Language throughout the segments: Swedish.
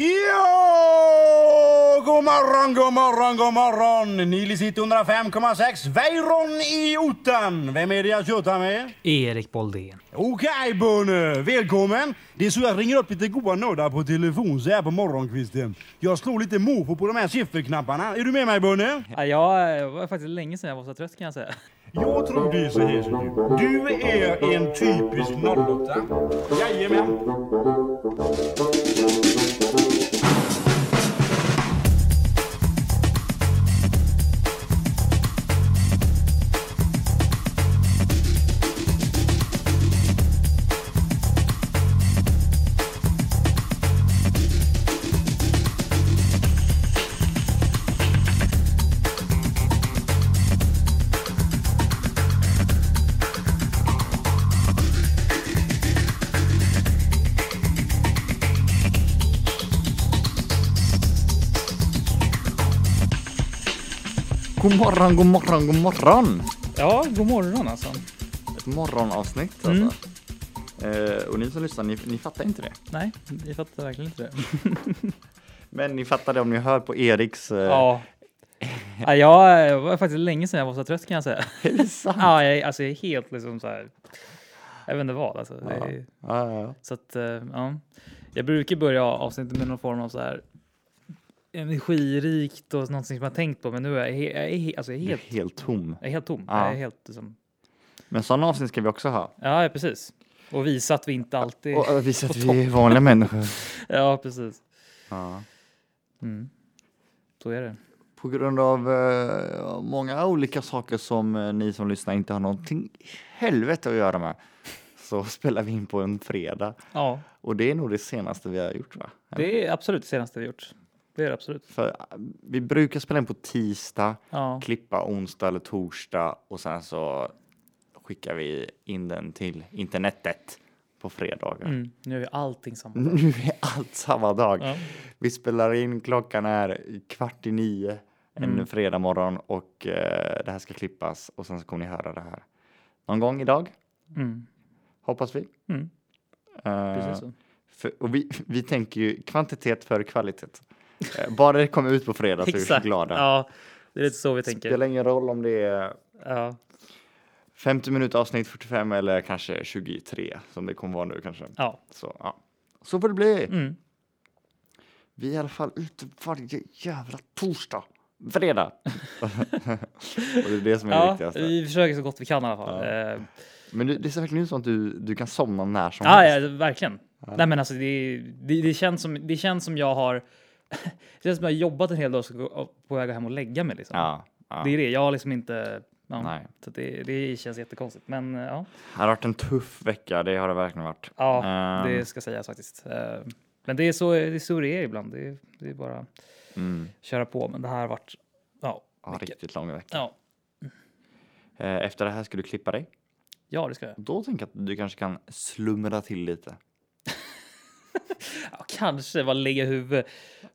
Ja, god morgon, god morgon, god morgon! Nili sitter 105,6. Weiron i Ottan. Vem är det jag tjötar med? Erik Boldén. Okej, Bunne. Välkommen. Det är så jag ringer upp lite goa nördar på telefon så här på morgonkvisten. Jag slår lite mofo på de här sifferknapparna. Är du med mig, Bunne? Ja, jag var faktiskt länge sedan jag var så trött kan jag säga. Jag tror det är så här. Du är en typisk 08. Jajamän. God morgon, god morgon, god morgon! Ja, god morgon alltså. Ett morgonavsnitt Mm. alltså. Eh, och ni som lyssnar, ni, ni fattar inte det. Nej, vi fattar verkligen inte det. Men ni fattar det om ni hör på Eriks... Eh, Ja. Ja, jag var faktiskt länge sedan jag var så trött kan jag säga. Är det sant? Ja, jag, alltså jag är helt liksom så här. Jag vet inte vad alltså. Det Ja. är, ja. så att, eh, ja. Jag brukar börja avsnittet med någon form av så här energirikt och någonting som jag tänkt på, men nu är jag, he- jag är, alltså jag är Du är helt, helt tom. jag är helt tom. Ja. Jag är helt liksom, Men sådana avsnitt ska vi också ha. ja, precis. Och visa att vi inte alltid... Och äh, visa att vi är vanliga människor. Ja, precis. Ja. Mm. Så är det. På grund av eh, många olika saker som eh, ni som lyssnar inte har någonting helvete att göra med. Så spelar vi in på en fredag. Ja, Och det är nog det senaste vi har gjort va? det är absolut det senaste vi gjort. Det är det absolut. För eh, vi brukar spela in på tisdag, Ja, klippa onsdag eller torsdag och sen så skickar vi in den till internetet på fredagar. mm. nu är allting samma. Nu är allt samma dag. Ja. Vi spelar in, klockan är kvart i nio en Mm. fredag morgon och eh, det här ska klippas och sen så kommer ni höra det här någon gång idag, Mm. hoppas vi. Mm. Eh, Precis så. för, och vi, vi tänker ju kvantitet före kvalitet. Eh, bara det kommer ut på fredag så är vi glada. Ja, det är lite så vi Spelar tänker. ingen roll om det är Ja, 50 minuter avsnitt 45 eller kanske 23 som det kommer vara nu kanske. ja. Så, ja. så får det bli. Mm. Vi är i alla fall ute varje jävla torsdag. Fredag. och det är det som är det ja viktigaste. vi försöker så gott vi kan i alla fall. Ja. Eh, Men det, det ser verkligen ut som att du, du kan somna när som Ja, helst. ja, verkligen. Nej, men alltså det, det, det, känns som, det känns som jag har det känns som jag har jobbat en hel dag och ska gå på väg hem och lägga mig. Liksom. Ja, ja. Det är det. Jag har liksom inte... Ja, Nej. så det, det känns jättekonstigt. Men eh, ja, Det har varit en tuff vecka, det har det verkligen varit. ja Ehm, det ska sägas faktiskt. Eh, Men det är så det är, så det är ibland. Det är, det är bara mm, köra på. Men det här har varit... Ja, ja, mycket. riktigt lång vecka. Ja, Eh, Efter det här ska du klippa dig. ja, det ska jag. Då tänker jag att du kanske kan slumra till lite. Ja, kanske bara lägga huvudet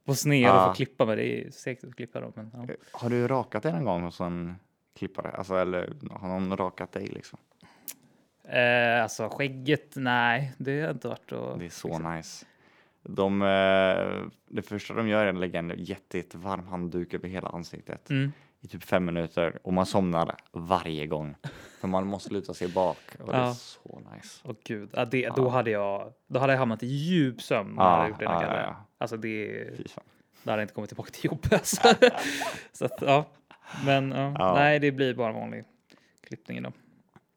på sned och få klippa mig. Det är segt att klippa då. Men, ja. Eh, Har du rakat dig någon gång hos en klippare? Alltså, eller har någon rakat dig liksom? eh, alltså skägget, nej, det har inte varit att... Det är så nice. De, eh, det första de gör är att lägga en jätte, jättevarm handduk över hela ansiktet Mm. I typ fem minuter och man somnar varje gång. För man måste luta sig bak och det är så nice. Åh gud, ja, det, då, hade jag, då hade jag hamnat i djup sömn när jag gjort det. ja. Alltså det, då hade jag inte kommit tillbaka till jobbet. Så att, ja. Men Ja. nej, det blir bara vanlig klippning idag.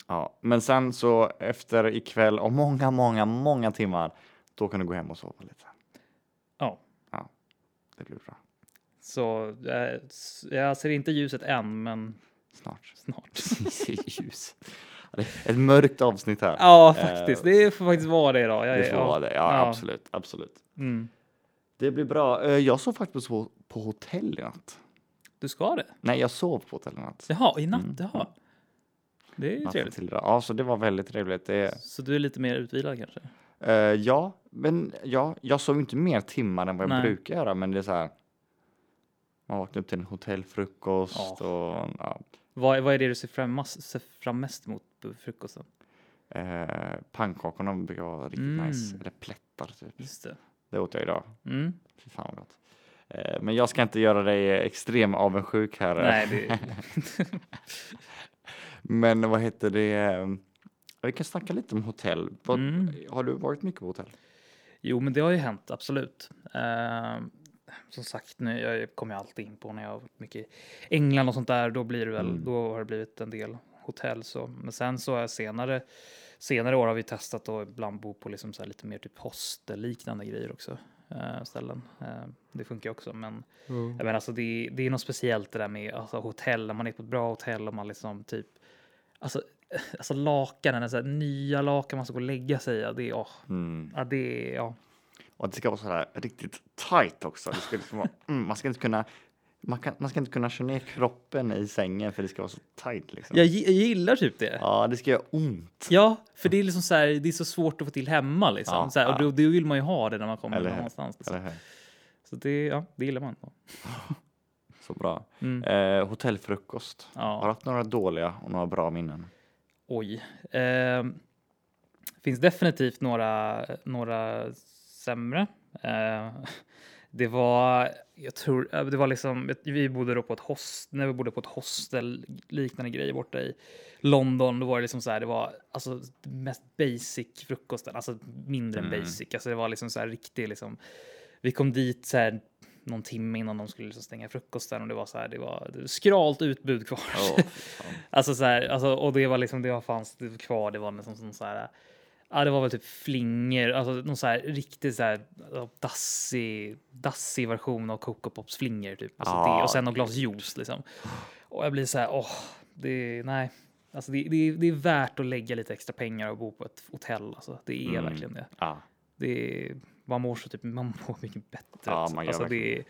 Ja, men sen så efter ikväll och många, många, många timmar, då kan du gå hem och sova lite. Ja. Ja, det blir bra. Så jag ser inte ljuset än, men Snart. snart. Ljus. Ett mörkt avsnitt här. Ja, faktiskt. Det får faktiskt vara det idag. Jag, Det får vara det. Ja, Ja. absolut, absolut. Mm. Det blir bra. Eh, Jag sov faktiskt på, på hotell i natt. Du ska det? Nej, jag sov på hotell i natt. Jaha, i natt? Mm. Jaha. Det är ju trevligt. till. Ja, så det var väldigt trevligt. Det, Så du är lite mer utvilad kanske? eh, ja, men ja, jag sov inte mer timmar än vad jag Nej. brukar göra, men det är så här. Man vaknar upp till en hotellfrukost Ja. och ja, Vad, vad är det du ser fram, ser fram mest emot på frukosten? eh, pannkakorna brukar vara riktigt Mm. nice. Eller plättar typ. Just det. Det åt jag idag. Mm. Fy fan vad gott. Eh, Men jag ska inte göra dig extrem avundsjuk här. Nej, det, Men vad heter det? Vi kan snacka lite om hotell. Vad, Mm. Har du varit mycket på hotell? Jo, men det har ju hänt, absolut. Eh, som sagt, nu, jag kommer ju alltid in på när jag har varit mycket i England och sånt där. Då blir det väl, Mm. då har det blivit en del hotell. Så. Men sen så är senare, senare år har vi testat att ibland bo på liksom så lite mer typ hostelliknande grejer också. eh, ställen. Eh, det funkar också, men jag menar, alltså, det, det är något speciellt det där med alltså, hotell, när man är på ett bra hotell och man liksom typ Alltså, alltså lakanen, så här, nya lakan man ska gå och lägga sig i. Ja, det åh, Mm. ja, det är, ja. Och det ska vara så här riktigt tight också. Det ska liksom vara, mm, man ska inte kunna man, kan, man ska inte kunna köra ner kroppen i sängen för det ska vara så tight liksom. Jag, jag gillar typ det. Ja, det ska göra ont. Ja, för det är liksom så här, det är så svårt att få till hemma liksom. Ja, så här, och ja. då, då vill man ju ha det när man kommer Eller någonstans. Liksom. Eller? Så det, ja, det gillar man. Så bra. Mm. Eh, hotellfrukost. Har du Ja, haft några dåliga och några bra minnen? oj. Eh, finns definitivt några, några sämre. Eh, det var, jag tror, eh, det var liksom, vi bodde då på ett hostel, när vi bodde på ett hostel, liknande grejer borta i London, då var det liksom så här, det var alltså mest basic frukosten, alltså mindre än Mm. basic, alltså det var liksom så här riktigt liksom, vi kom dit så här någon timme innan de skulle liksom stänga frukosten och det var så här, det var, det var skralt utbud kvar. Fan. Alltså så här, alltså, och det var liksom, det var fanns det var kvar, det var liksom som så här, ja det var väl typ flingor, alltså någon så här riktigt så här dassig, dassig version av Coco Pops flingor typ. Alltså Ah, det, och sen något glas juice liksom. Och jag blir så här, åh, det, nej. Alltså det, det, det är värt att lägga lite extra pengar och bo på ett hotell. Alltså det är Mm. verkligen det. Ja, det man mår så typ, man mår mycket bättre. Ja, man gör alltså det,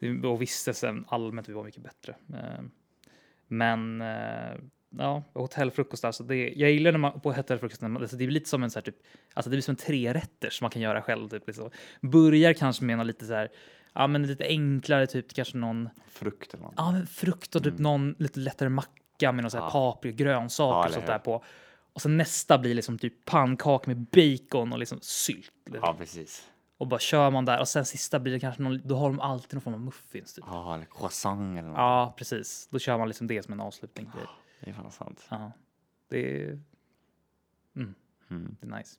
verkligen det, och vistelsen allmänt var mycket bättre. Eh, Men eh, ja, hotellfrukost alltså det, jag gillar när man på hotellfrukost, när man- alltså det är lite som en så här typ, alltså det blir som en trerätter som man kan göra själv typ liksom. Börjar kanske med något lite så här, ja men lite enklare typ kanske någon, frukt eller något. ja men frukt och typ någon lite lättare macka med någon så här Ja. paprika, grönsaker Ja, och sånt där på. Och sen nästa blir liksom typ pannkaka med bacon och liksom sylt. liksom. Ja, precis. Och bara kör man där och sen sista blir det kanske någon, då har de alltid någon form av muffins typ. Ja, eller croissant eller något. Ja, precis. Då kör man liksom det som en avslutning. Det, Det är fan sant. ja, det, är, Mm. det är nice.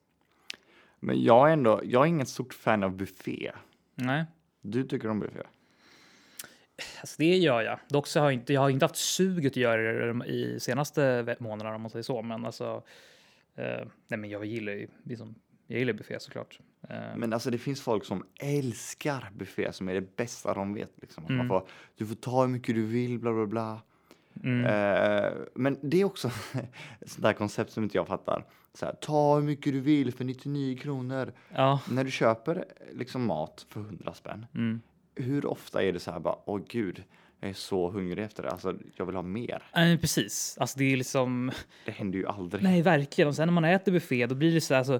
Men jag är ändå, jag är inget stort fan av buffé. Nej, Du tycker om buffé? alltså det gör jag. Dock så har jag inte, jag har inte haft suget att göra det i senaste månaderna om man säger så. Men alltså, eh, nej men jag gillar ju, liksom, jag gillar buffé såklart. Eh, Men alltså det finns folk som älskar buffé som är det bästa de vet. Liksom. Mm. får, du får ta hur mycket du vill, bla bla bla. Mm, Eh, men det är också ett sånt där koncept som inte jag fattar. Så här, ta hur mycket du vill för 99 kronor. ja, När du köper liksom mat för 100 spänn, mm. hur ofta är det så här bara, åh gud, jag är så hungrig efter det, alltså jag vill ha mer. Nej, precis. Alltså det är liksom, Det händer ju aldrig. Nej, verkligen. Och sen när man äter buffé, då blir det så här, alltså,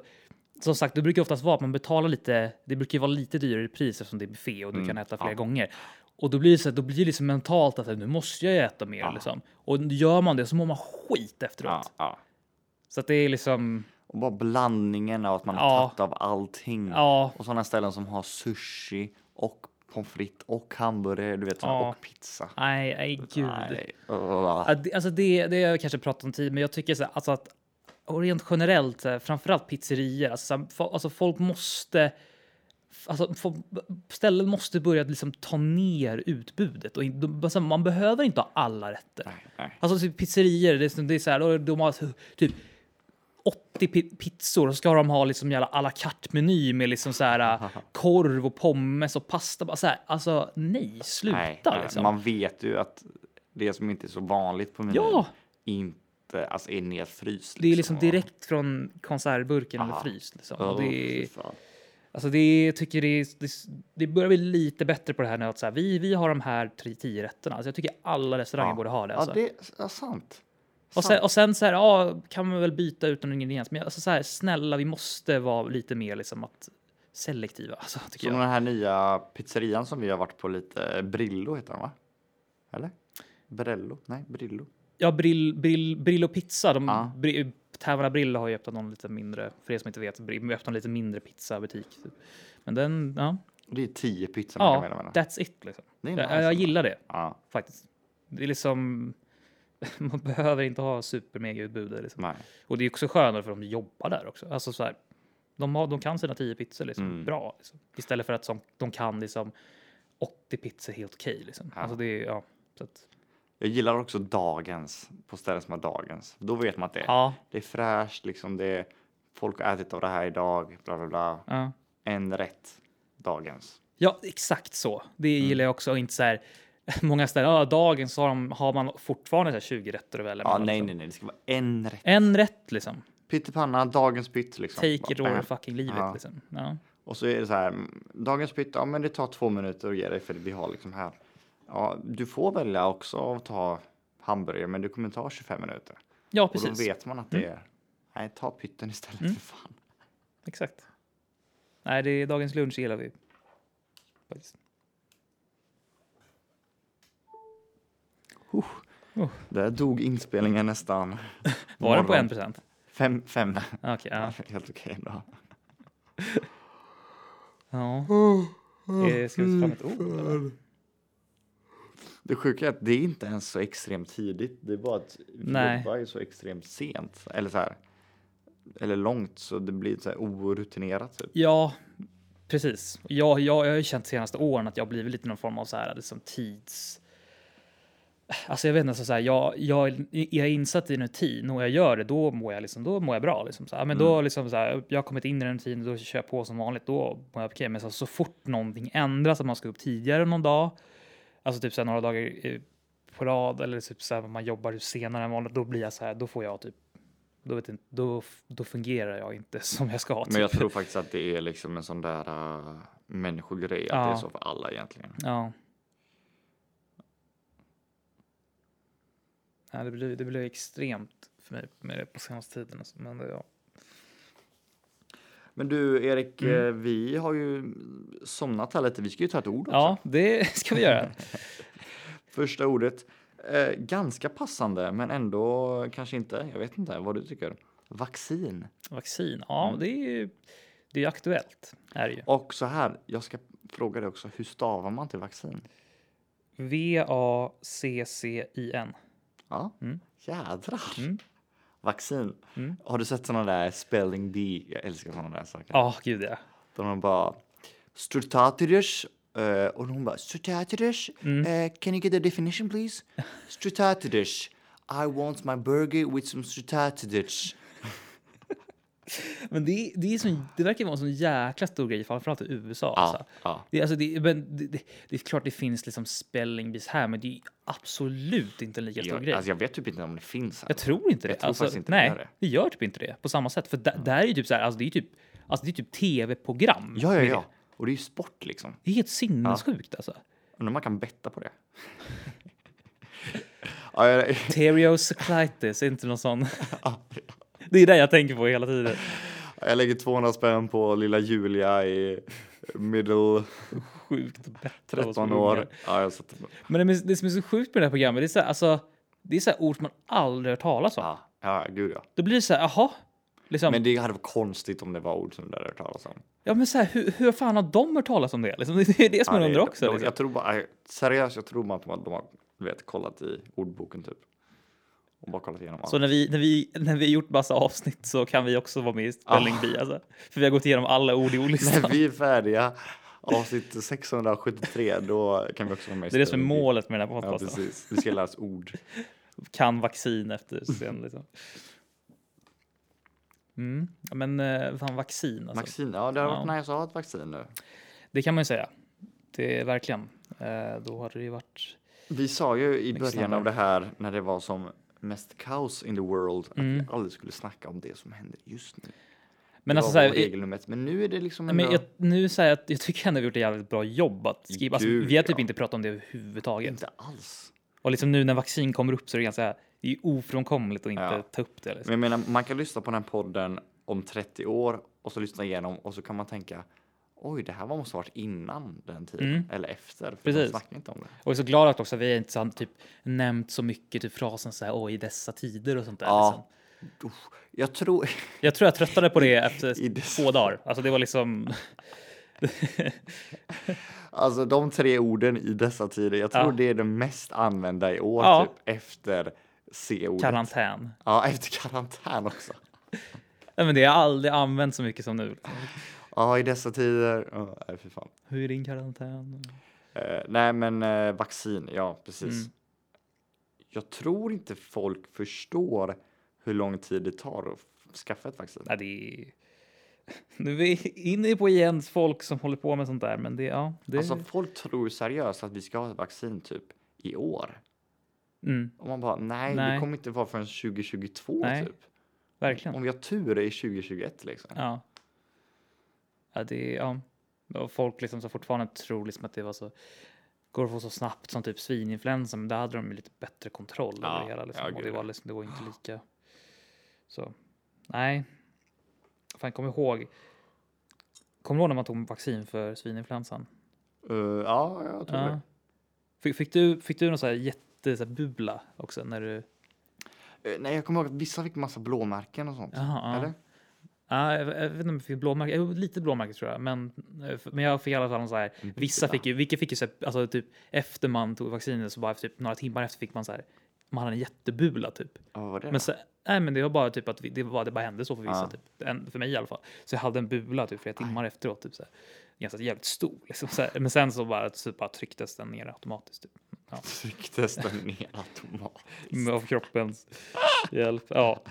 som sagt, det brukar oftast vara att man betalar lite. Det brukar ju vara lite dyrare i pris eftersom det är buffé och du Mm, kan äta flera ja. gånger. Och då blir det så här, då blir det liksom mentalt att nu måste jag äta mer Ja. liksom. Och gör man det så mår man skit efteråt. Ja, ja. Så att det är liksom, Och bara blandningen av att man har tagit av allting. ja, Och sådana ställen som har sushi och pommes frites och hamburgare, du vet, såna, Ja. och pizza. nej, nej gud. Nej. Alltså det, det har jag kanske pratat om tidigare, men jag tycker så här, alltså att och rent generellt, framförallt pizzerior, alltså, alltså folk måste Alltså, ställen måste börja liksom ta ner utbudet och alltså, man behöver inte ha alla rätter. Nej, nej. Alltså typ pizzerior, det är, det är så här, de- har typ 80 pi- pizzor och så ska de ha liksom jävla à la carte-meny med liksom så här korv och pommes och pasta. Så här, alltså nej, sluta Nej, nej. liksom. Man vet ju att det som inte är så vanligt på menyn Ja. inte alltså, är nedfryst. Det är liksom och- direkt från konservburken eller Aha. fryst. Liksom. Och det, är. Alltså det, tycker det, det, det börjar bli lite bättre på det här nu. Att så här, vi, vi har de här tre- tio rätterna. Alltså jag tycker alla restauranger Ja. borde ha det. Ja, Alltså. det är ja, sant. och, sen, och sen så här, ja, kan man väl byta ut någon ingrediens. Men alltså så här, snälla, vi måste vara lite mer liksom att selektiva. Alltså, tycker Som jag. den här nya pizzerian som vi har varit på lite, Brillo heter den va? Eller? Brello? Nej, Brillo. Ja, Brill, Brill, Brillo Pizza. De, Ja. bri, Taverna Brilla har ju öppnat någon lite mindre, för er som inte vet, öppnat en lite mindre pizzabutik. Typ. Men den, ja, Det är tio pizzor man kan ja välja mellan. that's it liksom. Det Jag, jag gillar det Ja, faktiskt. Det är liksom, man behöver inte ha supermega utbud där, liksom. Och det är också skönare för de jobbar där också. Alltså så här, de, har, de kan sina 10 pizzor liksom, Mm. bra. Liksom. Istället för att som, de kan liksom 80 pizzor helt okej. liksom. Ja. Alltså det är, ja, så att, Jag gillar också dagens på ställen som har dagens. Då vet man att det ja, det är fräscht, liksom det är, folk har ätit av det här idag, bla bla bla. ja. En rätt dagens. ja, exakt så. Det Mm. gillar jag också. Och inte så här, många ställen, ja, dagen så har, de, har man fortfarande så här 20 rätter att välja Ja, nej, liksom. nej, nej, det ska vara en rätt. En rätt liksom. Pyttipanna, dagens pytt liksom. Take it or fucking leave Ja. liksom. Ja. Och så är det så här, mm, dagens pytt, ja men det tar två minuter att ge dig för vi har liksom här. Ja, du får välja också att ta hamburgare, men du kommer ta 25 minuter. ja, Och då precis. Mm. vet man att det är, nej ta pytten istället för fan. Exakt. Nej, det är dagens lunch gillar vi. Faktiskt. Där dog inspelningen nästan. Var den på en procent? Fem, fem. Okej, ja. Helt okej ändå. ja. Eh, Ska vi ta fram ett ord? eller? Det sjuka är att det är inte ens så extremt tidigt. Det är bara att vi Nej. jobbar ju så extremt sent. Eller så här. Eller långt så det blir så här orutinerat typ. Ja, precis. Jag, jag, jag har ju känt senaste åren att jag blivit lite någon form av så här, liksom tids... Alltså jag vet inte, så här, jag, jag är insatt i en rutin och jag gör det, då mår jag, liksom, då mår jag bra. Liksom, så här, men då liksom, så här, jag har kommit in i den rutinen, då kör jag på som vanligt, då mår jag okej. Men så, så fort någonting ändras, att man ska upp tidigare någon dag, alltså typ så här, några dagar på rad eller typ så här, man jobbar senare än vanligt, då blir jag så här, då får jag typ då, vet inte, då, då fungerar jag inte som jag ska. Men jag typ. tror faktiskt att det är liksom en sån där uh, människogrej. Att Ja. det är så för alla egentligen. Ja. ja det, blir, det blir extremt för mig med det på senaste tiden. alltså. Men det, ja. Men du Erik, Mm. eh, vi har ju somnat här lite. Vi ska ju ta ett ord också. ja, det ska vi göra. Första ordet. Eh, ganska passande, men ändå kanske inte. Jag vet inte vad du tycker. Vaccin. Vaccin, ja, Mm. det är ju det är aktuellt. Är det ju. Och så här, jag ska fråga dig också. Hur stavar man till vaccin? V-A-C-C-I-N. Ja, Mm. jädrar. Mm. Vaccin. Mm. Har du sett sådana där spelling bee? Jag älskar sådana där saker. Ja, gud ja. Där de bara Strutatides uh, och hon bara Strutatides Mm. uh, can you get the definition please? Strutatides I want my burger with some strutatides. Men det, det, är sån, det verkar vara en sån jäkla stor grej, framförallt i USA. Ja, Alltså. ja. Det, alltså det, men det, det, det är klart det finns liksom spelling bees här, men det är absolut inte en lika stor Jag, grej. alltså jag vet typ inte om det finns här. Jag tror inte det. Jag tror alltså, inte det nej, gör det. det gör typ inte det på samma sätt. För där, där är ju typ så här, alltså det är typ, alltså det är typ tv-program. Ja, ja, ja. det. Och det är ju sport liksom. Det är helt sinnessjukt alltså. Undrar om man kan betta på det. ja, är inte någon sån. Det är det jag tänker på hela tiden. jag lägger 200 spänn på lilla Julia i middle Sjukt bättre. 13 år. Ja, jag satt Men det, det som är så sjukt med det här programmet, det är så här, alltså, det är så här ord som man aldrig hört talas om. Ja, ja, gud ja. Då blir det så här, jaha. Liksom, Men det hade varit konstigt om det var ord som du hade hört talas om. ja, men så här, hur, hur fan har de hört talas om det? Liksom, det är det som Ja, man undrar också. de- liksom. Jag tror bara, seriöst, jag tror bara att de har, vet, kollat i ordboken typ. Och bara kollat igenom allt. Så när vi, när, vi, när vi gjort massa avsnitt så kan vi också vara med i Spelling Bee. Alltså. För vi har gått igenom alla ord i När ordlistan. vi är färdiga, avsnitt 673, då kan vi också vara med i Det är det som är målet med den här Ja, podcasten. precis. Vi ska lära oss ord. kan vaccin efter sen. Liksom. Mm. ja, Men eh, fan vaccin alltså. Vaccin, ja det har varit Ja. nice att ha ett vaccin nu. Det kan man ju säga. Det är verkligen. Eh, då hade det ju varit. Vi sa ju i början av det här, när det var som mest kaos in the world, att Mm. vi aldrig skulle snacka om det som händer just nu. Men det alltså, så här, i- regelnumret, men nu är det liksom men jag, nu säger jag att jag tycker ändå vi har gjort ett jävligt bra jobb att skriva. Alltså, vi har typ ja. inte pratat om det överhuvudtaget. inte alls. Och liksom nu när vaccin kommer upp så är det ganska det är ofrånkomligt att inte Ja. ta upp det. Men Liksom. jag menar, man kan lyssna på den här podden om 30 år och så lyssna igenom och så kan man tänka oj, det här var måste varit innan den tiden Mm. eller efter. För Precis. de inte om det. Och jag är så glad att också vi inte så, typ, nämnt så mycket typ frasen så här oj i dessa tider och sånt där. Ja. Liksom. Jag tror... Jag tror jag tröttnade på det efter två dagar. Alltså det var liksom... Alltså de tre orden i dessa tider, jag tror Ja. det är det mest använda i år, Ja. typ efter C-ordet. karantän. Ja, efter karantän också. Nej, men det har aldrig använts så mycket som nu. Ja, i dessa tider. Oh, nej, fy fan. Hur är din karantän? Eh, nej, men eh, vaccin, ja precis. Mm. Jag tror inte folk förstår hur lång tid det tar att skaffa ett vaccin. Nej, det är... Nu är vi inne på igen folk som håller på med sånt där, men det, ja, det... Alltså folk tror seriöst att vi ska ha ett vaccin typ i år. mm, Och man bara, nej, Nej. det kommer inte vara förrän 2022 Nej. typ. verkligen. Om vi har tur är det 2021 liksom. Ja. Ja, det ja. Och folk liksom så fortfarande tror liksom att det var så går att få så snabbt som typ svininfluensa, men där hade de ju lite bättre kontroll Ja, över det hela liksom. ja, och det var liksom, det var inte lika. Så nej. Fan, kom ihåg. Kommer du ihåg när man tog vaccin för svininfluensan? Eh, ja, jag tror Ja. det. Fick, fick du, fick du någon så här jätte så här, bubbla också när du? Eh, nej, jag kommer ihåg att vissa fick massa blåmärken och sånt. Jaha, ja. Eller? Ja, jag, vet inte om jag fick blåmärke, jo, lite blåmärke tror jag, men, eh, men jag fick i alla fall så här, vissa fick ju, vilka fick ju så här, alltså typ efter man tog vaccinet så bara efter typ några timmar efter fick man så här, man hade en jättebula typ. Ja, vad var det Men så, nej men det var bara typ att vi, det, var, det bara hände så för vissa Ja. typ, en, för mig i alla fall. Så jag hade en bula typ flera timmar efteråt typ så här, ganska jävligt stor liksom så här. Men sen så bara, så bara trycktes den ner automatiskt typ. Ja. Trycktes den ner automatiskt. Av kroppens hjälp. Ja.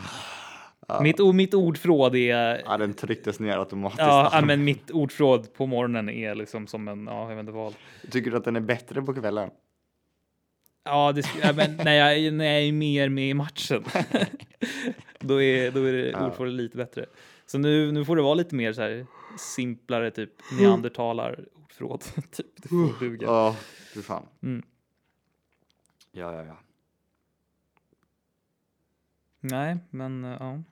Mitt, o- mitt ordförråd är Ja, den trycktes ner automatiskt. Ja, ja, men mitt ordförråd på morgonen är liksom som en, ja, jag vet inte vad. Tycker du att den är bättre på kvällen? Ja, det, ja, men när jag, när jag är mer med i matchen, då är, då är det Ja. ordförrådet lite bättre. Så nu, nu får det vara lite mer så här simplare, typ neandertalar ordförråd. typ, det får duga. Ja, fy fan. Mm. Ja, ja, ja. Nej, men ja.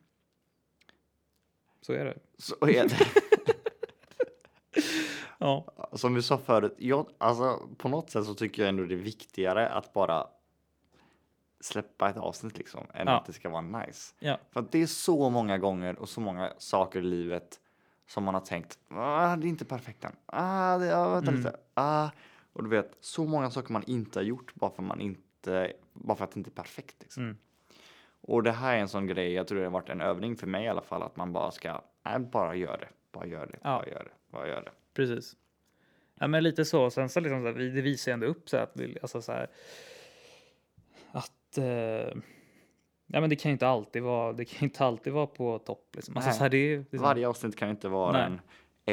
Så är det. Så är det. Ja, Som vi sa förut, jag, alltså, på något sätt så tycker jag ändå det är viktigare att bara släppa ett avsnitt liksom, än Ja. att det ska vara nice. ja, För att det är så många gånger och så många saker i livet som man har tänkt, ah, det är inte perfekt än. Ah, det, ah, vänta Mm. lite. Ah, och du vet, så många saker man inte har gjort bara för, man inte, bara för att det inte är perfekt. Liksom. Mm. Och det här är en sån grej, jag tror det har varit en övning för mig i alla fall, att man bara ska, nej, bara gör det, bara gör det, Ja. bara gör det, bara gör det. precis. Ja, men lite så. Sen så liksom så här, det visar ju ändå upp så att vi, alltså så här, att eh, ja, men det kan ju inte alltid vara. Det kan inte alltid vara på topp. Liksom. Alltså, så här, det, är- så- Varje avsnitt kan inte vara Nej. en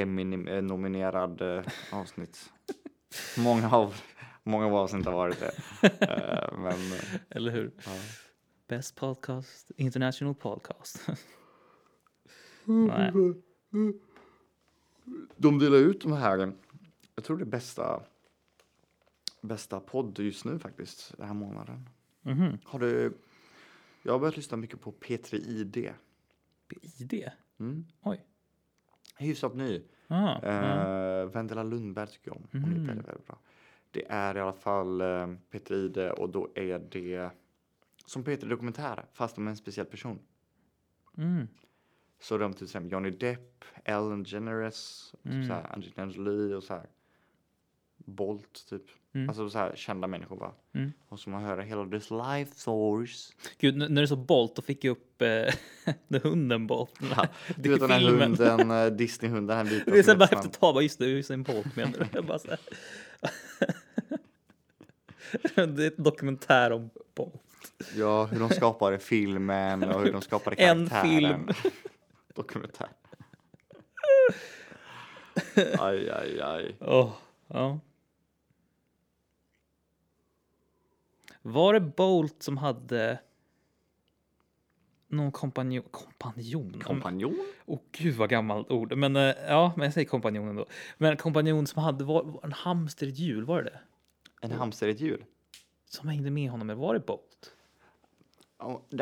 Emmy-nominerad eh, avsnitt. många, av, många av avsnitt har varit det. Eh, men eh, Eller hur? ja. Best podcast, international podcast. Nej. de delar ut de här, jag tror det bästa, bästa podd just nu faktiskt, den här månaden. Mhm. Har du, jag har börjat lyssna mycket på P3 ID. ID? Mm. Oj. Hyfsat ny. Ah, ja. Uh, Vendela Lundberg tycker jag om. Hon är Mhm. väldigt, väldigt bra. Det är i alla fall uh, Peter Ide och då är det som Peter Dokumentär fast om en speciell person. Mm. Så de till exempel Johnny Depp, Ellen DeGeneres, Mm. så här, Angelina Jolie och så här Bolt typ. Mm. Alltså så här kända människor bara. Mm. Och så man hör hela this life source. Gud, när du sa Bolt, då fick jag upp eh, den hunden Bolt. Ja, Det du vet den här hunden, uh, Disney-hunden, den här vita. Det är så bara efter ett tag, bara just det, Usain Bolt menar du? Jag bara så här. Det är ett dokumentär om Bolt. Ja, hur de skapade filmen och hur de skapade En karaktären. film. Dokumentär. Aj, aj, aj. Åh, ja. Var det Bolt som hade någon kompanjon? Kompanjon? Kompanjon? Åh gud vad gammalt ord. Men eh, ja, men jag säger kompanjon ändå. Men kompanjon som hade var, var en hamster i ett hjul, var det det? En hamster i ett djur? Som hängde med honom, eller var det Bolt?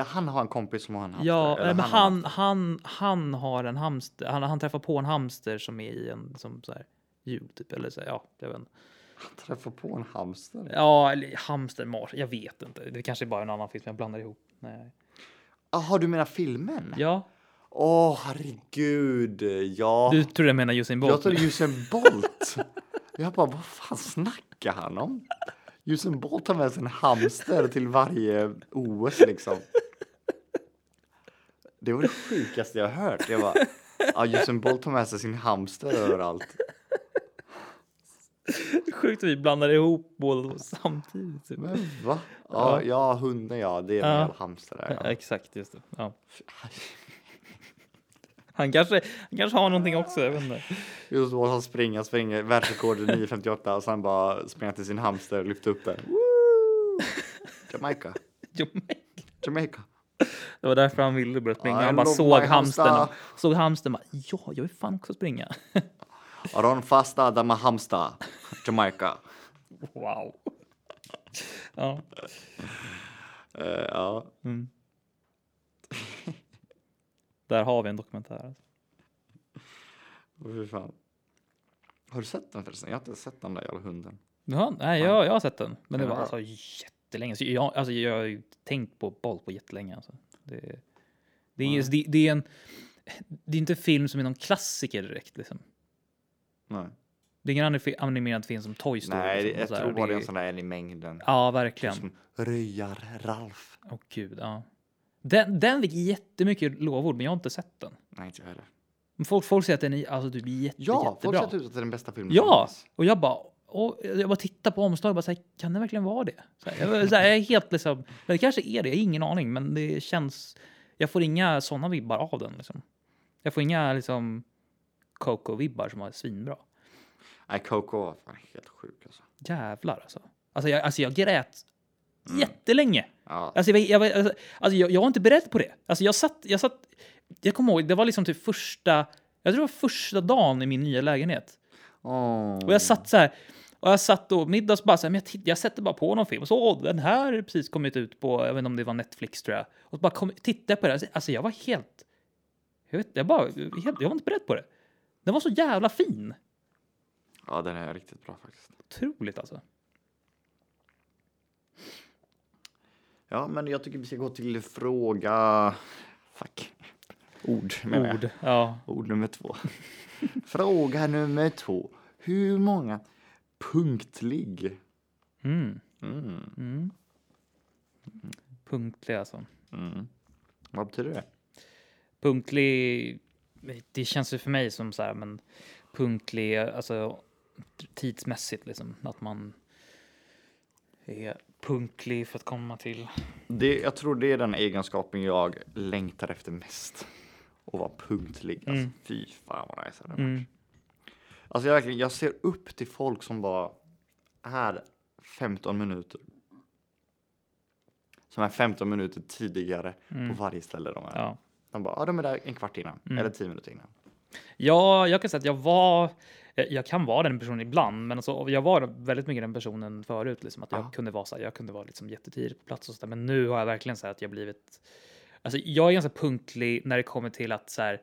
Han har en kompis som har en hamster? Ja, eller men har en han, han, han har en hamster. Han, han träffar på en hamster som är i en som så här hjul typ. Eller så, här, ja, jag vet inte. Han träffar på en hamster? Ja, eller hamster, mars, jag vet inte. Det kanske är bara en annan film jag blandar ihop. Nej. Jaha, du menar filmen? Ja, Åh, herregud. Ja. du tror jag menar Usain Bolt? jag trodde Usain Bolt. jag bara, vad fan snackar han om? Usain Bolt har med sig en hamster till varje OS liksom. Det var det sjukaste jag hört. Jag bara, ja, Usain Bolt har med sig sin hamster överallt. Sjukt att vi blandar ihop båda samtidigt. Typ. Men va? Ja, ja hunden ja, det är en Ja. hamster där. Ja, Ja. exakt, just det. Ja. Han kanske, han kanske har någonting också, jag vet inte. Just då han springer, springer, världsrekord är 9.58 och sen bara springer till sin hamster och lyfter upp den. Woo! Jamaica, Jamaica. Jamaica. Det var därför han ville börja springa. Han bara såg hamstern. hamster. och- Såg hamstern bara, ja, jag vill fan också springa. Aron fasta dama hamster, Jamaica. Wow. Ja. Eh, ja, Mm. Där har vi en dokumentär. alltså. fy fan. Har du sett den förresten? Jag har inte sett den där jävla hunden. Ja, nej, jag, jag har sett den. Men det var alltså jättelänge. Så jag, alltså, jag har ju tänkt på Bolt på jättelänge. Alltså. Det, det, är, det, det är en... Det är inte en film som är någon klassiker direkt. Liksom. Nej, Det är ingen anime- animerad film som Toy Story. Nej liksom, jag och så här, tror bara det är en sån där en i mängden. Ja, verkligen. Som röjar Ralf. Åh gud, ja. Den, den fick jättemycket lovord, men jag har inte sett den. Nej, inte jag heller. Men folk, folk säger att den är alltså, typ jätte, Ja, folk jättebra. säger typ att det är den bästa filmen Ja, finns. och jag bara, och jag bara tittar på omslaget och bara så här, kan det verkligen vara det? Så här, jag, så här, jag är helt liksom, men det kanske är det, jag har ingen aning, men det känns, jag får inga sådana vibbar av den liksom. Jag får inga liksom Coco-vibbar som var svinbra. Nej, Coco var fan helt sjuk alltså. Jävlar alltså. Alltså jag, alltså jag grät jättelänge. Ja, Alltså, jag, jag, alltså, alltså jag, jag var inte beredd på det. Alltså jag satt, jag satt, jag kommer ihåg, det var liksom typ första, jag tror det var första dagen i min nya lägenhet. Åh. Och jag satt så här, och jag satt då middags bara så här, men jag, jag sätter bara på någon film och så, åh, den här har precis kommit ut på, jag vet inte om det var Netflix tror jag. Och så bara kom, tittade jag på det, alltså jag var helt, jag vet jag bara, helt, jag var inte beredd på det. Den var så jävla fin. Ja, den är riktigt bra faktiskt. Otroligt alltså. Ja, men jag tycker vi ska gå till fråga... Fuck. Ord, menar jag. Ord, ja. Ord nummer två. fråga nummer två. Hur många punktlig? Mm. Mm. Mm. Punktlig alltså. Mm. Vad betyder det? punktlig, det känns ju för mig som så här, men punktlig, alltså tidsmässigt liksom, att man är punktlig för att komma till. det? Jag tror det är den egenskapen jag längtar efter mest. Att vara punktlig. Alltså, Mm. Fy fan vad nice det. Mm. Alltså jag, verkligen, jag ser upp till folk som bara är 15 minuter. Som är 15 minuter tidigare på varje ställe de är. Ja. De bara, ja de är där en kvart innan. Mm. Eller 10 minuter innan. ja, jag kan säga att jag var, jag, jag kan vara den personen ibland, men alltså, jag var väldigt mycket den personen förut, liksom, att jag Ja. kunde vara så här, jag kunde vara liksom jättetidigt på plats och så där, men nu har jag verkligen så här att jag blivit, alltså jag är ganska punktlig när det kommer till att så här,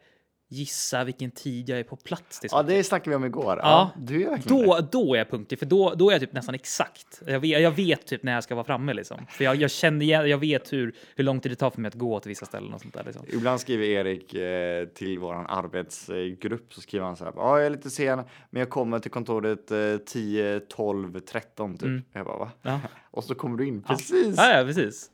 gissa vilken tid jag är på plats till Ja, det snackade vi om igår. Ja. du är det. Då, då är jag punktlig, för då, då är jag typ nästan exakt. Jag vet, jag vet typ när jag ska vara framme liksom. För jag, jag känner igen, jag vet hur, hur lång tid det tar för mig att gå till vissa ställen och sånt där liksom. Ibland skriver Erik eh, till våran arbetsgrupp så skriver han så här. Ja, jag är lite sen, men jag kommer till kontoret eh, 10, 12, 13 typ. Mm. Jag bara, va? Ja. Och så kommer du in precis. Ja, ja, precis.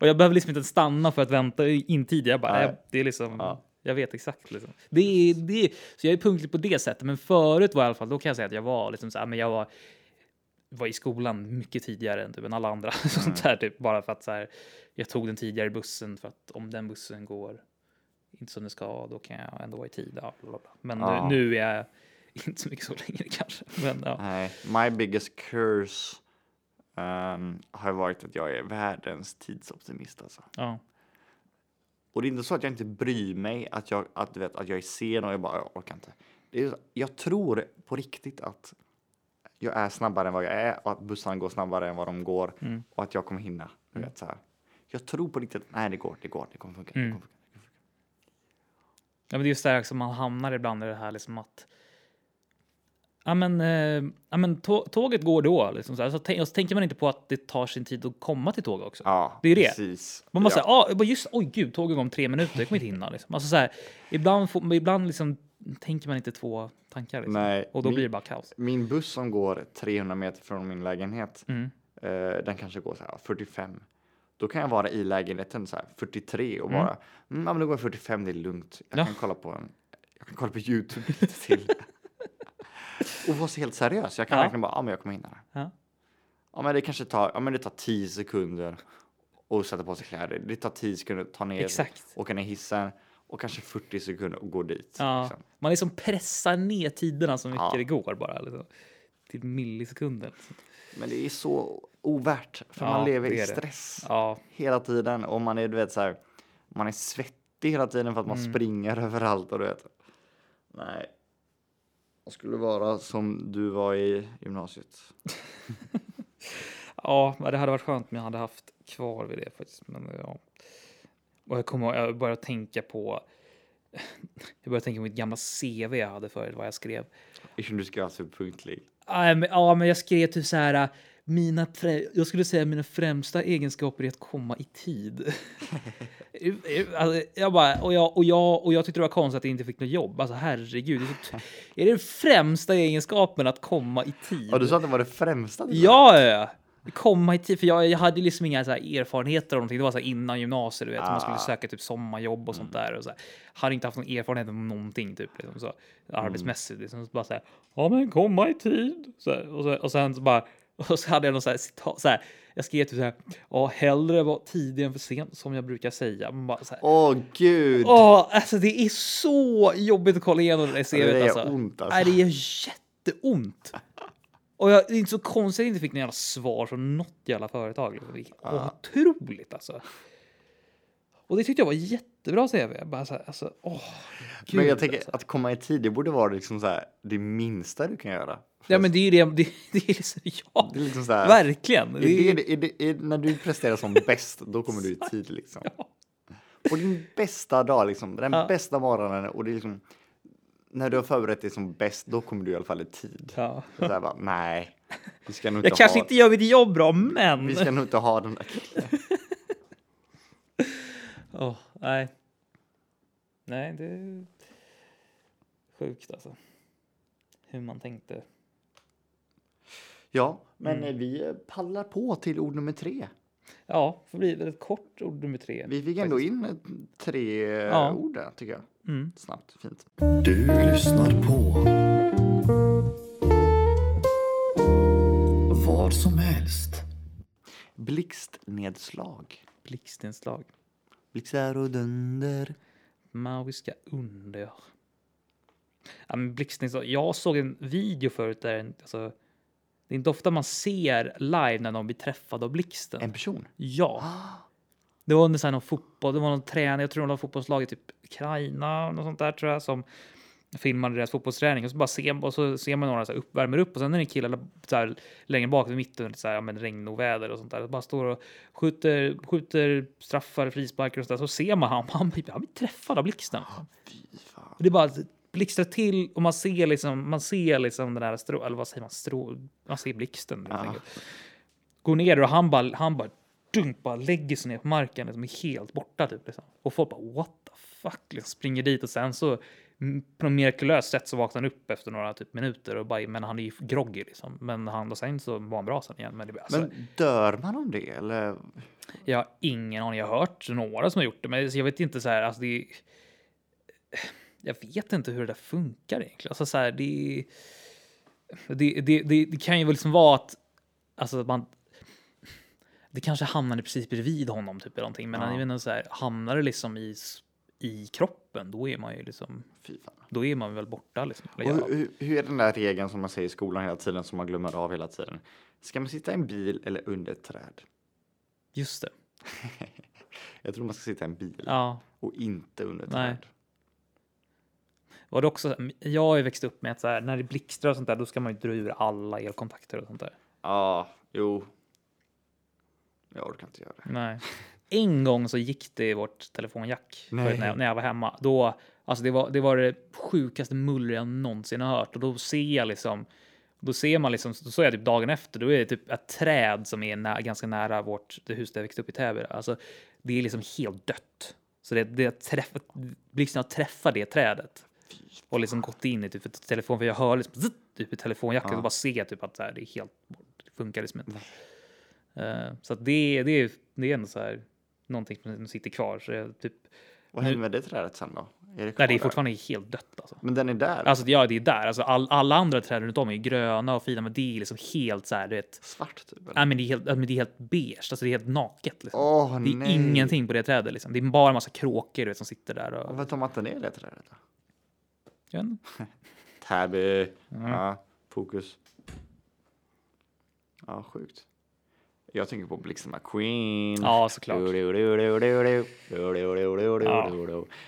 Och jag behöver liksom inte stanna för att vänta in tid. Jag bara, nej, det är liksom, Ja. Jag vet exakt liksom. Det är, det är, så jag är punktlig på det sättet. Men förut var jag i alla fall, då kan jag säga att jag var liksom så här, men jag var, var i skolan mycket tidigare än typ än alla andra. Sånt där typ, bara för att så här, jag tog den tidigare bussen för att om den bussen går inte som den ska, då kan jag ändå vara i tid. Ja, bla, bla, bla. Men Ja. nu, nu är jag inte så mycket så längre kanske. Men ja. Nej, my biggest curse ehm, har varit att jag är världens tidsoptimist alltså. ja. Och det är inte så att jag inte bryr mig att jag, att, vet, att jag är sen och jag bara jag orkar inte. Det är, jag tror på riktigt att jag är snabbare än vad jag är och att bussarna går snabbare än vad de går Mm. och att jag kommer hinna. Du vet, så här. Jag tror på riktigt, nej det går, det går, det kommer funka. Det Mm. kommer funka. Ja, men det är just det här som man hamnar ibland i det här liksom att ja men, eh, ja, men tå- tåget går då. Liksom så, här. Så, och så tänker man inte på att det tar sin tid att komma till tåget också. Ja, Det är det. Precis. Man bara ja. säger, ah, just oj gud, tåget går om tre minuter, jag kommer inte hinna. Liksom. Alltså, så här, ibland får, ibland liksom, tänker man inte två tankar. Liksom. Nej, och då min- blir det bara kaos. Min buss som går 300 meter från min lägenhet, Mm. eh, den kanske går så här 45. Då kan jag vara i lägenheten så här 43 och Mm. bara, mm, ja, men då går jag 45, det är lugnt. Jag Ja. kan kolla på en, jag kan kolla på Youtube lite till. och vara så helt seriös. Jag kan Ja. verkligen bara, ja men jag kommer hinna det. Ja. Ja men det kanske tar, ja men det tar 10 sekunder att sätta på sig kläder. Det tar 10 sekunder att ta ner, Exakt. åka ner hissen och kanske 40 sekunder att gå dit. Ja. Liksom. Man liksom pressar ner tiderna så mycket Ja. det går bara. Liksom. Till millisekunder. Liksom. Men det är så ovärt för Ja, man lever i stress Ja, hela tiden och man är du vet så här, man är svettig hela tiden för att man Mm. springer överallt och du vet. Nej. Jag skulle vara som du var i gymnasiet. ja, det hade varit skönt om jag hade haft kvar vid det faktiskt. Men, ja. Och jag kommer jag började tänka på jag började tänka på mitt gamla CV jag hade förut, vad jag skrev. Eftersom du ska vara superpunktlig. Ja, men, ja, men jag skrev typ så här. Mina jag skulle säga mina främsta egenskaper är att komma i tid. alltså, jag bara, och, jag, och, jag, och jag tyckte det var konstigt att jag inte fick något jobb. Alltså herregud. Det är, det den främsta egenskapen att komma i tid? Ja, du sa att det var det främsta. Ja, ja, ja. Komma i tid, för jag, jag hade liksom inga så erfarenheter av någonting. Det var så innan gymnasiet, du vet, man skulle Ah. söka typ sommarjobb och sånt där. Och så här. Hade inte haft någon erfarenhet av någonting typ, liksom, så, arbetsmässigt. Liksom, så bara så här, ja men komma i tid. Så här, och, så, och sen så bara, och så hade jag någon så här, citat, så här jag skrev typ så här, ja hellre vara tidig än för sent som jag brukar säga. Åh gud! Åh, alltså det är så jobbigt att kolla igenom det där det CVt gör alltså. ont alltså. Nej, det gör jätteont. Och jag, det är inte så konstigt att jag inte fick några jävla svar från något jävla företag. liksom. Det är otroligt alltså. Och det tyckte jag var jättebra CV. Bara så här, alltså, åh, Men jag gud, tänker alltså. att komma i tid, det borde vara liksom så här, det minsta du kan göra. Ja, men det är ju det. Det, det är liksom, ja, Det är liksom så här, verkligen. Är Det är, är det, är, när du presterar som bäst, då kommer du i tid liksom. På din bästa dag, liksom, den Ja. bästa morgonen och det är liksom, när du har förberett dig som bäst, då kommer du i alla fall i tid. ja. Så där bara, nej, vi ska nog inte Jag kanske ha, inte gör mitt jobb bra, men. vi ska nog inte ha den där killen. Åh, nej. Nej, det är sjukt alltså. Hur man tänkte. Ja, men Mm. vi pallar på till ord nummer tre. Ja, får bli väldigt kort ord nummer tre. Vi fick ändå in tre Ja. ord där, tycker jag. Mm. Snabbt, fint. Du lyssnar på vad som helst. Blixtnedslag. Blixtinslag. Blixtar och dunder. Magiska under. Ja, men blixtinslag. Jag såg en video förut där en, alltså, det är inte ofta man ser live när någon blir träffad av blixten. En person. Ja. Det var under så här någon fotboll, det var någon tränare, jag tror det var fotbollslaget typ Ukraina, något sånt där tror jag, som filmade deras fotbollsträning och så bara ser, och så ser man några så här upp, värmer upp och sen är det kille så här, längre bak vid mitten, så här, ja, men regn och väder och sånt där, bara står och skjuter, skjuter straffar, frisparkar och så där, så ser man han, han, han blir träffad av blixten. Och det bara blixtrar till och man ser liksom, man ser liksom den där strå, eller vad säger man, strå, man ser blixten. enkelt. Går ner och han bara, han bara dunk, bara lägger sig ner på marken, liksom, är helt borta typ. Liksom. Och folk bara what the fuck, liksom, springer dit och sen så på något mirakulöst sätt så vaknar han upp efter några typ minuter och bara, men han är ju groggy liksom. Men han och sen så var han bra sen igen. Men, det, alltså, Men dör man om det eller? jag har ingen aning. Jag har hört några som har gjort det, men jag vet inte så här. Alltså det, jag vet inte hur det där funkar egentligen. Alltså så här, det, det, det, det, det kan ju väl liksom vara att alltså att man. Det kanske hamnar precis bredvid honom typ eller någonting, men Ja. jag vet inte så här hamnar det liksom i i kroppen, då är man ju liksom. Då är man väl borta liksom. Och hur- hur är den där regeln som man säger i skolan hela tiden som man glömmer av hela tiden? Ska man sitta i en bil eller under ett träd? Just det. Jag tror man ska sitta i en bil Ja, och inte under ett Nej. träd. var det också. Jag har ju växt upp med att så här, när det blixtrar och sånt där, då ska man ju dra ur alla elkontakter och sånt där. Ja, jo. Jag orkar inte göra det. Nej. En gång så gick det i vårt telefonjack när, jag, när jag var hemma. Då Alltså det var det, var det sjukaste muller jag någonsin har hört och då ser jag liksom då ser man liksom, då såg jag typ dagen efter, då är det typ ett träd som är nä ganska nära vårt, det hus där jag växte upp i Täby. Alltså, det är liksom helt dött. Så det, det träffat, blixten har träffat det trädet. Och liksom gått in i typ ett telefon, för jag hör liksom zzzt, typ i telefonjackan Ja. och bara ser typ att så här, det är helt. Det funkar liksom inte. Eh, så att det, det, är, det är ändå så här, någonting som sitter kvar. Så jag, typ, Vad hände med det trädet sen då? Är det nej, det är där? fortfarande helt dött alltså. Men den är där? Alltså ja, det är där. Alltså, all, alla andra träd runt om är gröna och fina, men det är liksom helt så här, du vet. Svart typ? eller? Nej, men det är helt, men det är helt beige, alltså det är helt naket. Liksom. Åh det är nej! ingenting på det trädet. Liksom. Det är bara en massa kråkor du vet, som sitter där. Och, Vad tar man inte ner det trädet då? jag vet inte. Täby. Mm. Ja, fokus. Ja, sjukt. Jag tänker på Blixten McQueen. Ja, såklart. Du.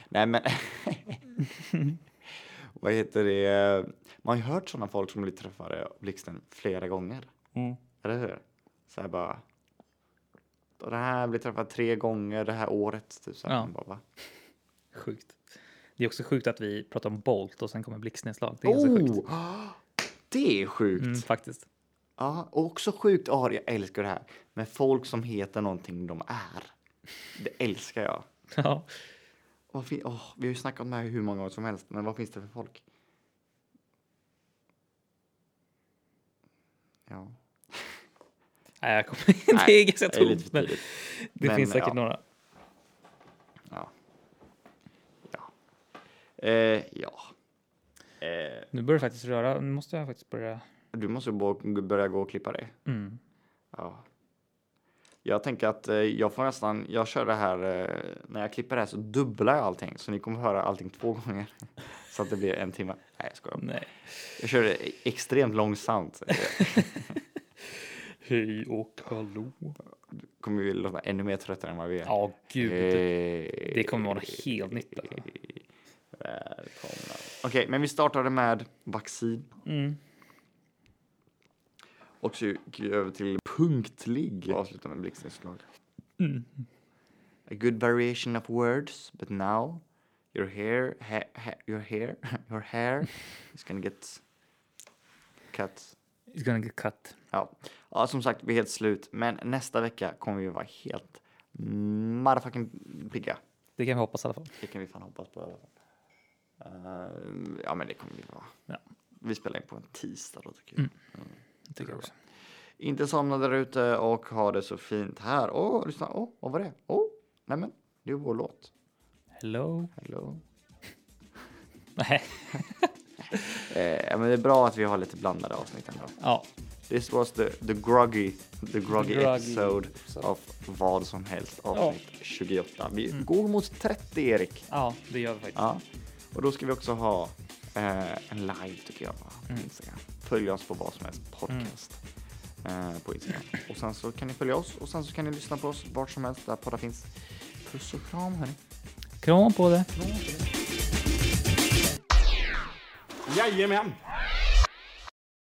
Nej, men. Vad heter det? Man har ju hört sådana folk som blir träffade av Blixten flera gånger. Mm. Eller hur? Så här bara. Det här blir träffad tre gånger det här året. Typ så här. Ja. Bara, va? Sjukt. Det är också sjukt att vi pratar om Bolt och sen kommer blixtnedslag. Det är så sjukt. Oh, det är sjukt. Mm, faktiskt. Ja, också sjukt. Ja, jag älskar det här. Med folk som heter någonting de är. Det älskar jag. Ja. Vad fin- åh, vi har ju snackat om det här hur många gånger som helst, men vad finns det för folk? Ja, Nej, jag kommer, det är ganska det är lite tomt, men det Men, finns säkert ja. några. Ja. Ja. Eh, ja. Eh, Nu börjar det faktiskt röra. Nu måste jag faktiskt börja. Du måste börja gå och klippa dig. Mm. Ja. Jag tänker att eh, jag får nästan, jag kör det här, eh, när jag klipper det här så dubblar jag allting. Så ni kommer höra allting två gånger. Så att det blir en timme. Nej, jag skojar. Nej. Jag kör det extremt långsamt. Eh, Hej och hallå. kommer vi låta ännu mer tröttare än vad vi är. Ja, gud. Hej. Det kommer vara helt nytt. Alltså. Välkomna. Okej, men vi startade med vaccin. Mm. Och så gick vi över till punktlig. Och avslutar med blixtnedslag. Mm. A good variation of words, but now your hair, ha, ha, your hair, your hair is gonna get cut. It's gonna get cut. Ja. ja, som sagt, vi är helt slut. Men nästa vecka kommer vi vara helt motherfucking pigga. Det kan vi hoppas i alla fall. Det kan vi fan hoppas på i alla fall. Eh, ja, men det kommer vi vara. Ja. Vi spelar in på en tisdag då tycker jag. Mm. Det tycker jag också. Inte somna där ute och ha det så fint här. Åh, lyssna. Åh, vad var det? Åh, nämen, det är vår låt. Hello. Hello. Nej. Eh, ja, men det är bra att vi har lite blandade avsnitt ändå. Ja. This was the, the groggy, the groggy, groggy episode episode. of vad som helst avsnitt 28. Vi går mot 30 Erik. ja, det gör vi faktiskt. Ja, och då ska vi också ha eh, en live tycker jag på Instagram. Följ oss på vad som helst podcast eh, på Instagram. Och sen så kan ni följa oss och sen så kan ni lyssna på oss vart som helst där poddar finns. Puss och kram hörni. Kram på det. Jajamän!